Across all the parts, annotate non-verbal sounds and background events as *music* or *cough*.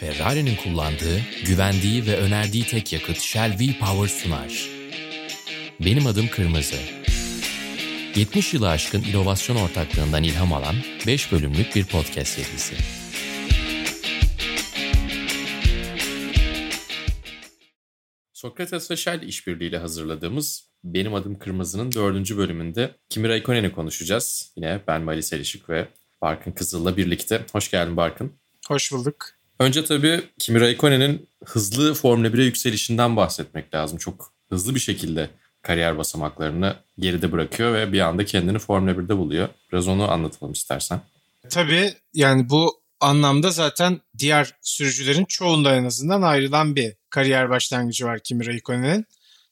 Ferrari'nin kullandığı, güvendiği ve önerdiği tek yakıt Shell V-Power sunar. Benim adım Kırmızı. 70 yılı aşkın inovasyon ortaklığından ilham alan 5 bölümlük bir podcast serisi. Sokrates ve Shell işbirliğiyle hazırladığımız Benim Adım Kırmızı'nın dördüncü bölümünde Kimi Raikkonen'i konuşacağız. Yine ben Mali Selişik ve Barkın Kızıl'la birlikte. Hoş geldin Barkın. Hoş bulduk. Önce tabii Kimi Raikkonen'in hızlı Formula 1'e yükselişinden bahsetmek lazım. Çok hızlı bir şekilde kariyer basamaklarını geride bırakıyor ve bir anda kendini Formula 1'de buluyor. Biraz onu anlatalım istersen. Tabii yani bu anlamda zaten diğer sürücülerin çoğunda en azından ayrılan bir kariyer başlangıcı var Kimi Raikkonen'in.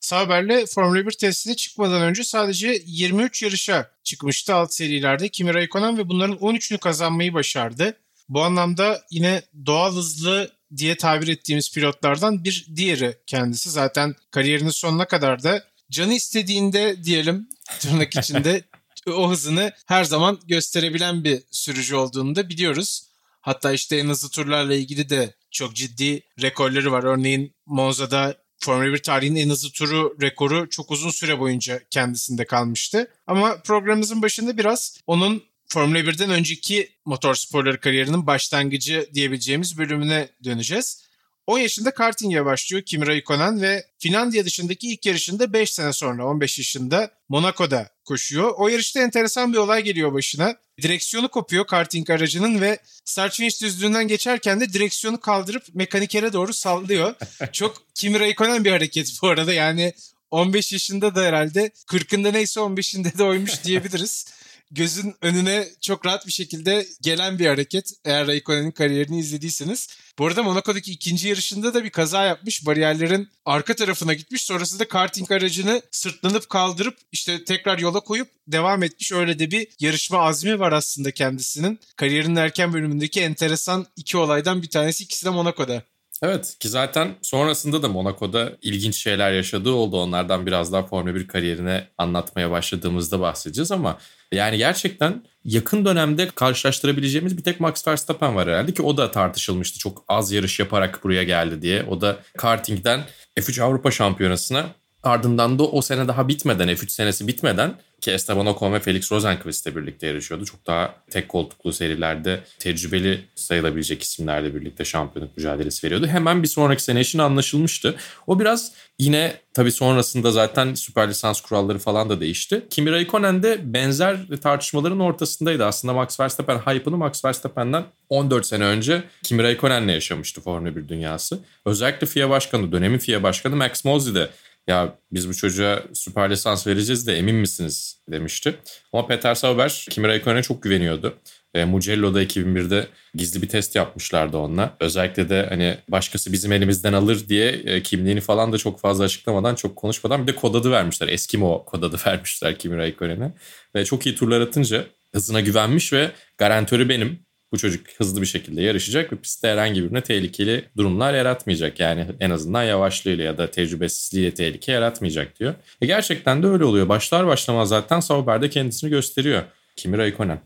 Sauber'le Formula 1 testine çıkmadan önce sadece 23 yarışa çıkmıştı alt serilerde Kimi Raikkonen ve bunların 13'ünü kazanmayı başardı. Bu anlamda yine doğal hızlı diye tabir ettiğimiz pilotlardan bir diğeri kendisi. Zaten kariyerinin sonuna kadar da canı istediğinde diyelim tırnak içinde *laughs* o hızını her zaman gösterebilen bir sürücü olduğunu da biliyoruz. Hatta işte en hızlı turlarla ilgili de çok ciddi rekorları var. Örneğin Monza'da Formula 1 tarihinin en hızlı turu rekoru çok uzun süre boyunca kendisinde kalmıştı. Ama programımızın başında biraz onun Formula 1'den önceki motorsporları kariyerinin başlangıcı diyebileceğimiz bölümüne döneceğiz. 10 yaşında karting'e başlıyor Kimi Raikkonen ve Finlandiya dışındaki ilk yarışında 5 sene sonra 15 yaşında Monaco'da koşuyor. O yarışta enteresan bir olay geliyor başına. Direksiyonu kopuyor karting aracının ve start finish düzlüğünden geçerken de direksiyonu kaldırıp mekanikere doğru sallıyor. *laughs* Çok Kimi Raikkonen bir hareket bu arada yani 15 yaşında da herhalde 40'ında neyse 15'inde de oymuş diyebiliriz gözün önüne çok rahat bir şekilde gelen bir hareket eğer Raikkonen'in kariyerini izlediyseniz. Bu arada Monaco'daki ikinci yarışında da bir kaza yapmış. Bariyerlerin arka tarafına gitmiş. Sonrasında karting aracını sırtlanıp kaldırıp işte tekrar yola koyup devam etmiş. Öyle de bir yarışma azmi var aslında kendisinin. Kariyerinin erken bölümündeki enteresan iki olaydan bir tanesi. ikisi de Monaco'da. Evet ki zaten sonrasında da Monaco'da ilginç şeyler yaşadığı oldu. Onlardan biraz daha Formula 1 kariyerine anlatmaya başladığımızda bahsedeceğiz ama yani gerçekten yakın dönemde karşılaştırabileceğimiz bir tek Max Verstappen var herhalde ki o da tartışılmıştı. Çok az yarış yaparak buraya geldi diye. O da kartingden F3 Avrupa Şampiyonası'na ardından da o sene daha bitmeden F3 senesi bitmeden ki Esteban Ocon ve Felix Rosenqvist ile birlikte yarışıyordu. Çok daha tek koltuklu serilerde tecrübeli sayılabilecek isimlerle birlikte şampiyonluk mücadelesi veriyordu. Hemen bir sonraki sene için anlaşılmıştı. O biraz yine tabii sonrasında zaten süper lisans kuralları falan da değişti. Kimi Raikkonen de benzer tartışmaların ortasındaydı. Aslında Max Verstappen hype'ını Max Verstappen'den 14 sene önce Kimi Raikkonen'le yaşamıştı Formula 1 dünyası. Özellikle FIA Başkanı, dönemin FIA Başkanı Max Mosley de ya biz bu çocuğa süper lisans vereceğiz de emin misiniz demişti. Ama Peter Sauber Kimi Raikkonen'e çok güveniyordu. E, Mugello'da 2001'de gizli bir test yapmışlardı onunla. Özellikle de hani başkası bizim elimizden alır diye e, kimliğini falan da çok fazla açıklamadan, çok konuşmadan bir de kod adı vermişler. Eskimo kod adı *laughs* vermişler Kimi Raikkonen'e. Ve çok iyi turlar atınca hızına güvenmiş ve garantörü benim bu çocuk hızlı bir şekilde yarışacak ve pistte herhangi birine tehlikeli durumlar yaratmayacak. Yani en azından yavaşlığıyla ya da tecrübesizliğiyle tehlike yaratmayacak diyor. E gerçekten de öyle oluyor. Başlar başlamaz zaten Sauber de kendisini gösteriyor. Kimi Raikkonen.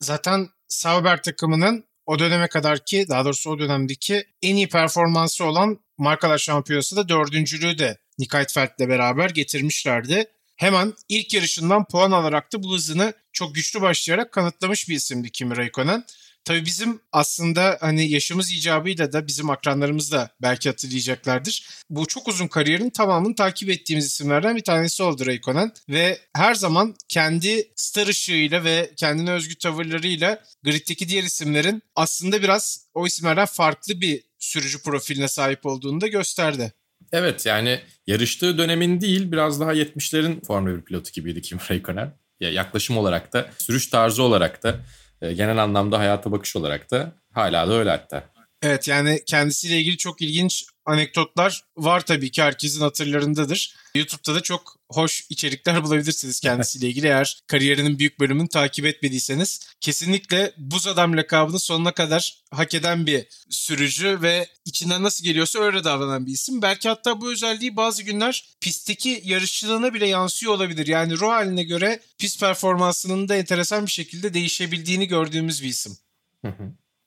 Zaten Sauber takımının o döneme kadar ki daha doğrusu o dönemdeki en iyi performansı olan markalar şampiyonası da dördüncülüğü de Nick Heidfeld'le beraber getirmişlerdi. Hemen ilk yarışından puan alarak da bu hızını çok güçlü başlayarak kanıtlamış bir isimdi Kimi Raikkonen. Tabii bizim aslında hani yaşımız icabıyla da bizim akranlarımız da belki hatırlayacaklardır. Bu çok uzun kariyerin tamamını takip ettiğimiz isimlerden bir tanesi oldu Raikkonen. Ve her zaman kendi star ışığıyla ve kendine özgü tavırlarıyla griddeki diğer isimlerin aslında biraz o isimlerden farklı bir sürücü profiline sahip olduğunu da gösterdi. Evet yani yarıştığı dönemin değil biraz daha 70'lerin Formula 1 pilotu gibiydi Kim Raikkonen. Ya yaklaşım olarak da, sürüş tarzı olarak da genel anlamda hayata bakış olarak da hala da öyle hatta. Evet yani kendisiyle ilgili çok ilginç anekdotlar var tabii ki herkesin hatırlarındadır. YouTube'da da çok hoş içerikler *laughs* bulabilirsiniz kendisiyle ilgili eğer kariyerinin büyük bölümünü takip etmediyseniz. Kesinlikle buz adam lakabını sonuna kadar hak eden bir sürücü ve içinden nasıl geliyorsa öyle davranan bir isim. Belki hatta bu özelliği bazı günler pistteki yarışçılığına bile yansıyor olabilir. Yani ruh haline göre pist performansının da enteresan bir şekilde değişebildiğini gördüğümüz bir isim.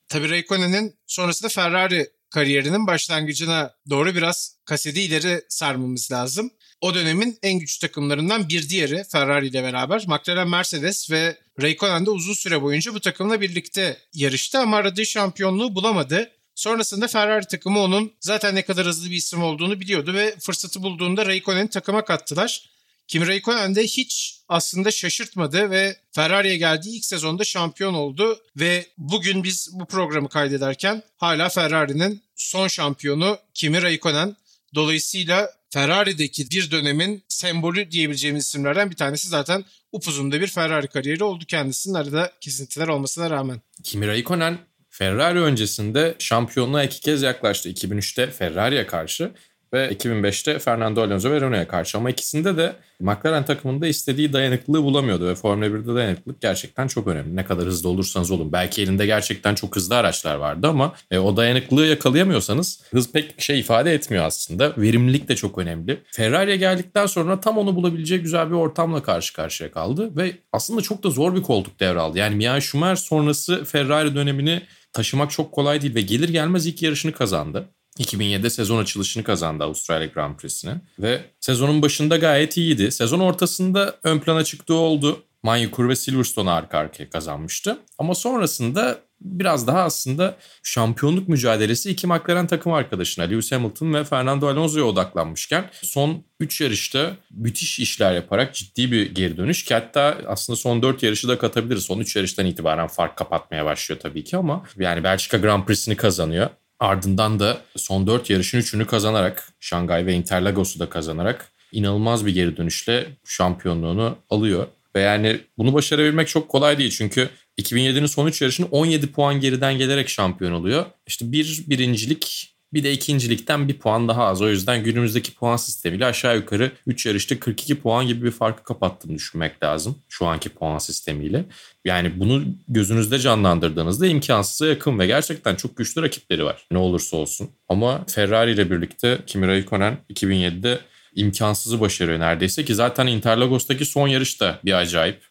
Tabii Raikkonen'in sonrasında Ferrari kariyerinin başlangıcına doğru biraz kaseti ileri sarmamız lazım. O dönemin en güçlü takımlarından bir diğeri Ferrari ile beraber McLaren Mercedes ve Raikkonen de uzun süre boyunca bu takımla birlikte yarıştı ama aradığı şampiyonluğu bulamadı. Sonrasında Ferrari takımı onun zaten ne kadar hızlı bir isim olduğunu biliyordu ve fırsatı bulduğunda Raikkonen'i takıma kattılar. Kimi Raikkonen de hiç aslında şaşırtmadı ve Ferrari'ye geldiği ilk sezonda şampiyon oldu ve bugün biz bu programı kaydederken hala Ferrari'nin son şampiyonu Kimi Raikkonen. Dolayısıyla Ferrari'deki bir dönemin sembolü diyebileceğimiz isimlerden bir tanesi zaten upuzun da bir Ferrari kariyeri oldu kendisinin arada kesintiler olmasına rağmen. Kimi Raikkonen Ferrari öncesinde şampiyonluğa iki kez yaklaştı. 2003'te Ferrari'ye karşı ve 2005'te Fernando Alonso ve Renault'a karşı. Ama ikisinde de McLaren takımında istediği dayanıklılığı bulamıyordu ve Formula 1'de dayanıklılık gerçekten çok önemli. Ne kadar hızlı olursanız olun. Belki elinde gerçekten çok hızlı araçlar vardı ama e, o dayanıklılığı yakalayamıyorsanız hız pek şey ifade etmiyor aslında. Verimlilik de çok önemli. Ferrari'ye geldikten sonra tam onu bulabileceği güzel bir ortamla karşı karşıya kaldı ve aslında çok da zor bir koltuk devraldı. Yani Michael Schumacher sonrası Ferrari dönemini taşımak çok kolay değil ve gelir gelmez ilk yarışını kazandı. 2007'de sezon açılışını kazandı Avustralya Grand Prix'sini. Ve sezonun başında gayet iyiydi. Sezon ortasında ön plana çıktığı oldu. Manyukur ve Silverstone arka arkaya kazanmıştı. Ama sonrasında biraz daha aslında şampiyonluk mücadelesi iki McLaren takım arkadaşına Lewis Hamilton ve Fernando Alonso'ya odaklanmışken son 3 yarışta müthiş işler yaparak ciddi bir geri dönüş ki hatta aslında son 4 yarışı da katabiliriz. Son 3 yarıştan itibaren fark kapatmaya başlıyor tabii ki ama yani Belçika Grand Prix'sini kazanıyor. Ardından da son 4 yarışın 3'ünü kazanarak Şangay ve Interlagos'u da kazanarak inanılmaz bir geri dönüşle şampiyonluğunu alıyor. Ve yani bunu başarabilmek çok kolay değil çünkü 2007'nin son 3 yarışını 17 puan geriden gelerek şampiyon oluyor. İşte bir birincilik bir de ikincilikten bir puan daha az. O yüzden günümüzdeki puan sistemiyle aşağı yukarı 3 yarışta 42 puan gibi bir farkı kapattığını düşünmek lazım. Şu anki puan sistemiyle. Yani bunu gözünüzde canlandırdığınızda imkansıza yakın ve gerçekten çok güçlü rakipleri var. Ne olursa olsun. Ama Ferrari ile birlikte Kimi Raikkonen 2007'de imkansızı başarıyor neredeyse ki zaten Interlagos'taki son yarış da bir acayip.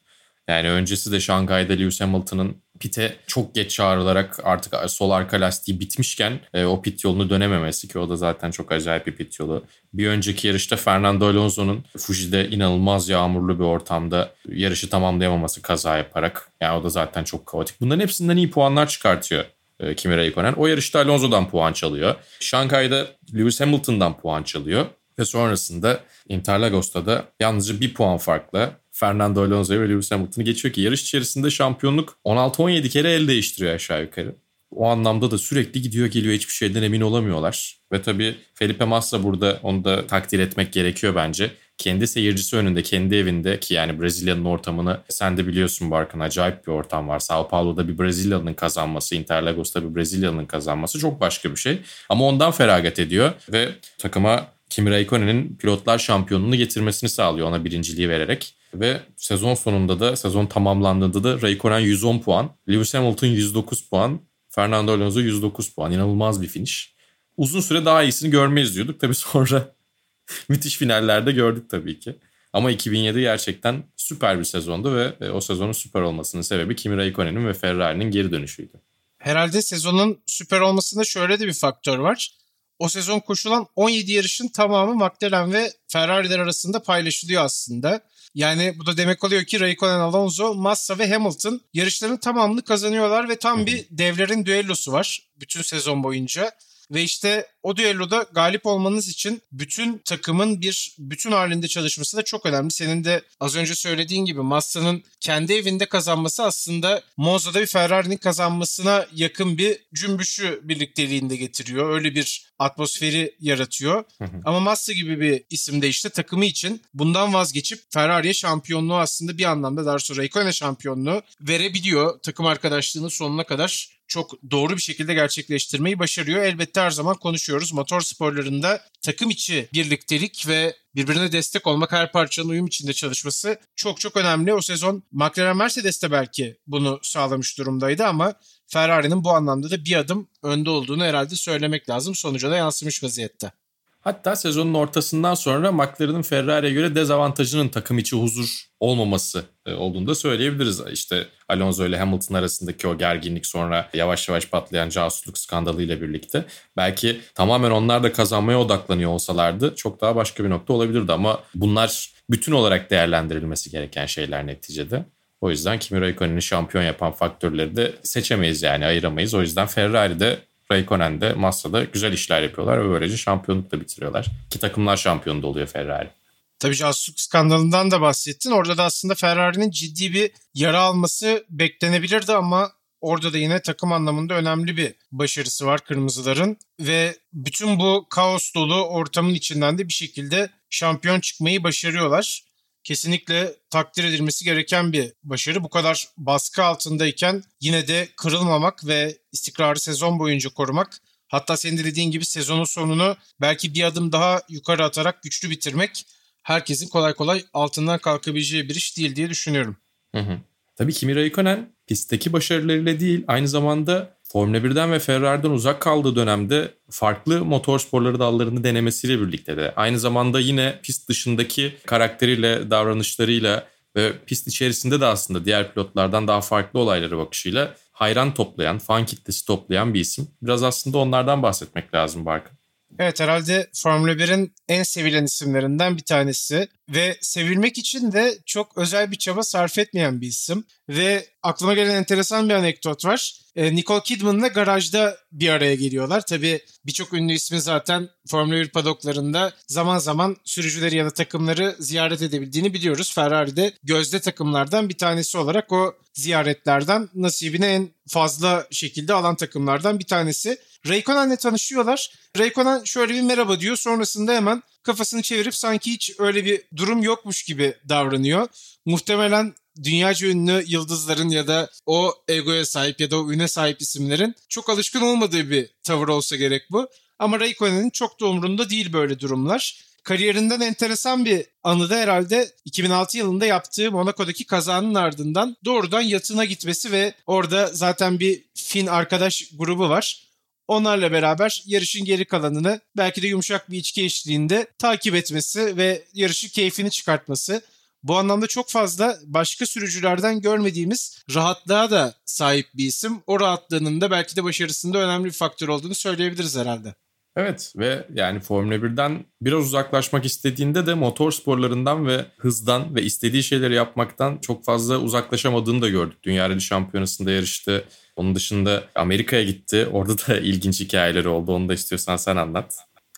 Yani öncesi de Şangay'da Lewis Hamilton'ın pite çok geç çağrılarak artık sol arka lastiği bitmişken e, o pit yolunu dönememesi ki o da zaten çok acayip bir pit yolu. Bir önceki yarışta Fernando Alonso'nun Fuji'de inanılmaz yağmurlu bir ortamda yarışı tamamlayamaması kaza yaparak. Yani o da zaten çok kaotik. Bunların hepsinden iyi puanlar çıkartıyor e, Kimi Raikkonen. O yarışta Alonso'dan puan çalıyor. Şangay'da Lewis Hamilton'dan puan çalıyor. Ve sonrasında Interlagos'ta da yalnızca bir puan farkla Fernando Alonso'yu ve Lewis Hamilton'ı geçiyor ki yarış içerisinde şampiyonluk 16-17 kere el değiştiriyor aşağı yukarı. O anlamda da sürekli gidiyor geliyor hiçbir şeyden emin olamıyorlar. Ve tabii Felipe Massa burada onu da takdir etmek gerekiyor bence. Kendi seyircisi önünde, kendi evinde ki yani Brezilya'nın ortamını sen de biliyorsun Barkın acayip bir ortam var. Sao Paulo'da bir Brezilyalı'nın kazanması, Interlagos'ta bir Brezilyalı'nın kazanması çok başka bir şey. Ama ondan feragat ediyor ve takıma Kimi Raikkonen'in pilotlar şampiyonluğunu getirmesini sağlıyor ona birinciliği vererek. Ve sezon sonunda da sezon tamamlandığında da Raikkonen 110 puan, Lewis Hamilton 109 puan, Fernando Alonso 109 puan. İnanılmaz bir finish. Uzun süre daha iyisini görmeyiz diyorduk. Tabii sonra *laughs* müthiş finallerde gördük tabii ki. Ama 2007 gerçekten süper bir sezondu ve e, o sezonun süper olmasının sebebi Kimi Raikkonen'in ve Ferrari'nin geri dönüşüydü. Herhalde sezonun süper olmasında şöyle de bir faktör var. O sezon koşulan 17 yarışın tamamı McLaren ve Ferrari'ler arasında paylaşılıyor aslında. Yani bu da demek oluyor ki Raikkonen, Alonso, Massa ve Hamilton yarışların tamamını kazanıyorlar ve tam bir devlerin düellosu var bütün sezon boyunca. Ve işte o düelloda galip olmanız için bütün takımın bir bütün halinde çalışması da çok önemli. Senin de az önce söylediğin gibi Massa'nın kendi evinde kazanması aslında Monza'da bir Ferrari'nin kazanmasına yakın bir cümbüşü birlikteliğinde getiriyor. Öyle bir atmosferi yaratıyor. Ama Massa gibi bir isimde işte takımı için bundan vazgeçip Ferrari'ye şampiyonluğu aslında bir anlamda daha sonra Raikkonen şampiyonluğu verebiliyor. Takım arkadaşlığını sonuna kadar çok doğru bir şekilde gerçekleştirmeyi başarıyor. Elbette her zaman konuşuyoruz konuşuyoruz. Motor sporlarında takım içi birliktelik ve birbirine destek olmak, her parçanın uyum içinde çalışması çok çok önemli. O sezon McLaren Mercedes de belki bunu sağlamış durumdaydı ama Ferrari'nin bu anlamda da bir adım önde olduğunu herhalde söylemek lazım. Sonuca da yansımış vaziyette. Hatta sezonun ortasından sonra McLaren'ın Ferrari'ye göre dezavantajının takım içi huzur olmaması e, olduğunu da söyleyebiliriz. İşte Alonso ile Hamilton arasındaki o gerginlik sonra yavaş yavaş patlayan casusluk skandalı ile birlikte belki tamamen onlar da kazanmaya odaklanıyor olsalardı çok daha başka bir nokta olabilirdi ama bunlar bütün olarak değerlendirilmesi gereken şeyler neticede. O yüzden Kimi Raikkonen'i şampiyon yapan faktörleri de seçemeyiz yani ayıramayız. O yüzden Ferrari de Raikkonen de Massa'da güzel işler yapıyorlar ve böylece şampiyonlukla bitiriyorlar. Ki takımlar şampiyonu da oluyor Ferrari. Tabii casusluk skandalından da bahsettin. Orada da aslında Ferrari'nin ciddi bir yara alması beklenebilirdi ama orada da yine takım anlamında önemli bir başarısı var kırmızıların. Ve bütün bu kaos dolu ortamın içinden de bir şekilde şampiyon çıkmayı başarıyorlar kesinlikle takdir edilmesi gereken bir başarı. Bu kadar baskı altındayken yine de kırılmamak ve istikrarı sezon boyunca korumak. Hatta senin de dediğin gibi sezonun sonunu belki bir adım daha yukarı atarak güçlü bitirmek herkesin kolay kolay altından kalkabileceği bir iş değil diye düşünüyorum. Hı hı. Tabii Kimi Raikkonen pistteki başarılarıyla değil aynı zamanda Formula 1'den ve Ferrari'den uzak kaldığı dönemde farklı motor sporları dallarını denemesiyle birlikte de aynı zamanda yine pist dışındaki karakteriyle, davranışlarıyla ve pist içerisinde de aslında diğer pilotlardan daha farklı olaylara bakışıyla hayran toplayan, fan kitlesi toplayan bir isim. Biraz aslında onlardan bahsetmek lazım Barkın. Evet herhalde Formula 1'in en sevilen isimlerinden bir tanesi ve sevilmek için de çok özel bir çaba sarf etmeyen bir isim ve aklıma gelen enteresan bir anekdot var. E, Nicole Kidman'la garajda bir araya geliyorlar. Tabii birçok ünlü ismi zaten Formula 1 padoklarında zaman zaman sürücüleri ya da takımları ziyaret edebildiğini biliyoruz. Ferrari de gözde takımlardan bir tanesi olarak o ziyaretlerden nasibini en fazla şekilde alan takımlardan bir tanesi. Raikkonen'le tanışıyorlar. Raikkonen şöyle bir merhaba diyor. Sonrasında hemen kafasını çevirip sanki hiç öyle bir durum yokmuş gibi davranıyor. Muhtemelen dünyaca ünlü yıldızların ya da o egoya sahip ya da o üne sahip isimlerin çok alışkın olmadığı bir tavır olsa gerek bu. Ama Raikkonen'in çok da umurunda değil böyle durumlar. Kariyerinden enteresan bir anı da herhalde 2006 yılında yaptığı Monaco'daki kazanın ardından doğrudan yatına gitmesi ve orada zaten bir Fin arkadaş grubu var. Onlarla beraber yarışın geri kalanını belki de yumuşak bir içki eşliğinde takip etmesi ve yarışı keyfini çıkartması. Bu anlamda çok fazla başka sürücülerden görmediğimiz rahatlığa da sahip bir isim. O rahatlığının da belki de başarısında önemli bir faktör olduğunu söyleyebiliriz herhalde. Evet ve yani Formula 1'den biraz uzaklaşmak istediğinde de motor sporlarından ve hızdan ve istediği şeyleri yapmaktan çok fazla uzaklaşamadığını da gördük. Dünya Rally Şampiyonası'nda yarıştı. Onun dışında Amerika'ya gitti. Orada da *laughs* ilginç hikayeleri oldu. Onu da istiyorsan sen anlat.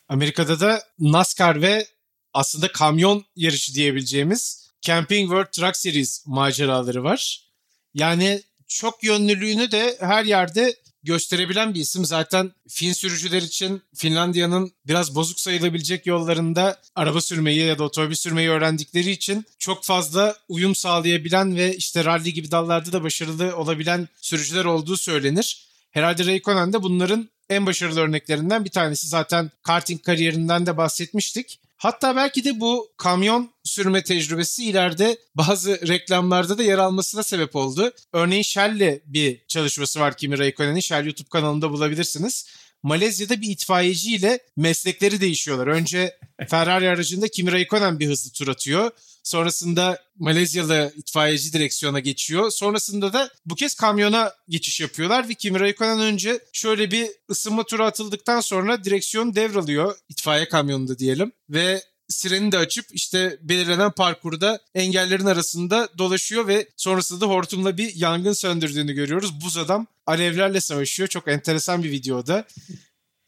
Amerika'da da NASCAR ve aslında kamyon yarışı diyebileceğimiz Camping World Truck Series maceraları var. Yani çok yönlülüğünü de her yerde gösterebilen bir isim. Zaten Fin sürücüler için Finlandiya'nın biraz bozuk sayılabilecek yollarında araba sürmeyi ya da otomobil sürmeyi öğrendikleri için çok fazla uyum sağlayabilen ve işte rally gibi dallarda da başarılı olabilen sürücüler olduğu söylenir. Herhalde Raikkonen de bunların en başarılı örneklerinden bir tanesi. Zaten karting kariyerinden de bahsetmiştik. Hatta belki de bu kamyon sürme tecrübesi ileride bazı reklamlarda da yer almasına sebep oldu. Örneğin Shell'le bir çalışması var Kimi Raikkonen'in. Shell YouTube kanalında bulabilirsiniz. Malezya'da bir itfaiyeciyle meslekleri değişiyorlar. Önce Ferrari aracında Kimi Raikkonen bir hızlı tur atıyor. Sonrasında Malezyalı itfaiyeci direksiyona geçiyor. Sonrasında da bu kez kamyona geçiş yapıyorlar ve Kimi Raikkonen önce şöyle bir ısınma turu atıldıktan sonra direksiyon devralıyor. itfaiye kamyonunda diyelim ve sireni de açıp işte belirlenen parkurda engellerin arasında dolaşıyor ve sonrasında da hortumla bir yangın söndürdüğünü görüyoruz. Buz adam alevlerle savaşıyor. Çok enteresan bir videoda.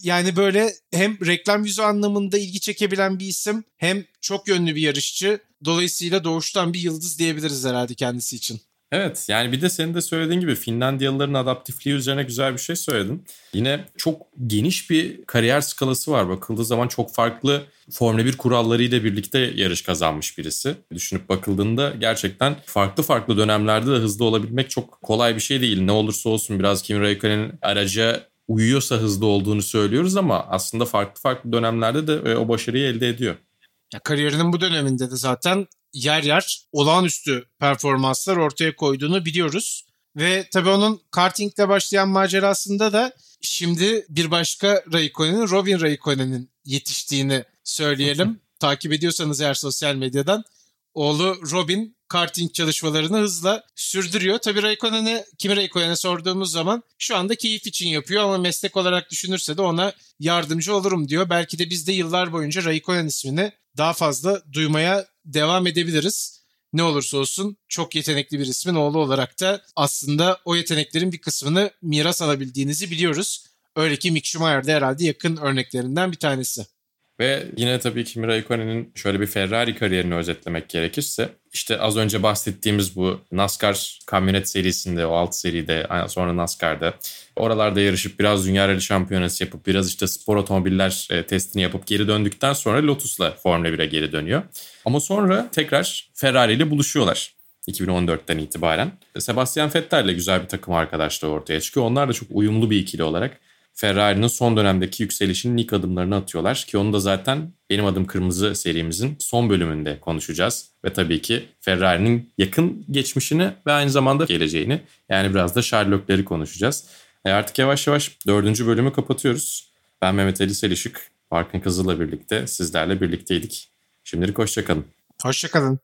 Yani böyle hem reklam yüzü anlamında ilgi çekebilen bir isim hem çok yönlü bir yarışçı. Dolayısıyla doğuştan bir yıldız diyebiliriz herhalde kendisi için. Evet yani bir de senin de söylediğin gibi Finlandiyalıların adaptifliği üzerine güzel bir şey söyledin. Yine çok geniş bir kariyer skalası var. Bakıldığı zaman çok farklı Formula 1 kurallarıyla birlikte yarış kazanmış birisi. Düşünüp bakıldığında gerçekten farklı farklı dönemlerde de hızlı olabilmek çok kolay bir şey değil. Ne olursa olsun biraz Kimi Raikkonen'in araca uyuyorsa hızlı olduğunu söylüyoruz ama aslında farklı farklı dönemlerde de e, o başarıyı elde ediyor. Ya kariyerinin bu döneminde de zaten yer yer olağanüstü performanslar ortaya koyduğunu biliyoruz. Ve tabii onun kartingle başlayan macerasında da şimdi bir başka Raikkonen'in Robin Raikkonen'in yetiştiğini söyleyelim. *laughs* Takip ediyorsanız eğer sosyal medyadan oğlu Robin karting çalışmalarını hızla sürdürüyor. Tabii Raikkonen'e, Kimi Raikkonen'e sorduğumuz zaman şu anda keyif için yapıyor ama meslek olarak düşünürse de ona yardımcı olurum diyor. Belki de biz de yıllar boyunca Raikkonen ismini daha fazla duymaya devam edebiliriz. Ne olursa olsun çok yetenekli bir ismin oğlu olarak da aslında o yeteneklerin bir kısmını miras alabildiğinizi biliyoruz. Öyle ki Mick Schumacher de herhalde yakın örneklerinden bir tanesi. Ve yine tabii ki Kimi Raikkonen'in şöyle bir Ferrari kariyerini özetlemek gerekirse işte az önce bahsettiğimiz bu NASCAR kamyonet serisinde o alt seride sonra NASCAR'da oralarda yarışıp biraz dünya rally şampiyonası yapıp biraz işte spor otomobiller e, testini yapıp geri döndükten sonra Lotus'la Formula 1'e geri dönüyor. Ama sonra tekrar Ferrari ile buluşuyorlar. 2014'ten itibaren. Sebastian Vettel ile güzel bir takım arkadaşlığı ortaya çıkıyor. Onlar da çok uyumlu bir ikili olarak Ferrari'nin son dönemdeki yükselişinin ilk adımlarını atıyorlar. Ki onu da zaten Benim Adım Kırmızı serimizin son bölümünde konuşacağız. Ve tabii ki Ferrari'nin yakın geçmişini ve aynı zamanda geleceğini yani biraz da Sherlock'leri konuşacağız. E artık yavaş yavaş dördüncü bölümü kapatıyoruz. Ben Mehmet Ali Selişik, Barkın Kızıl'la birlikte sizlerle birlikteydik. Şimdilik hoşçakalın. Hoşçakalın.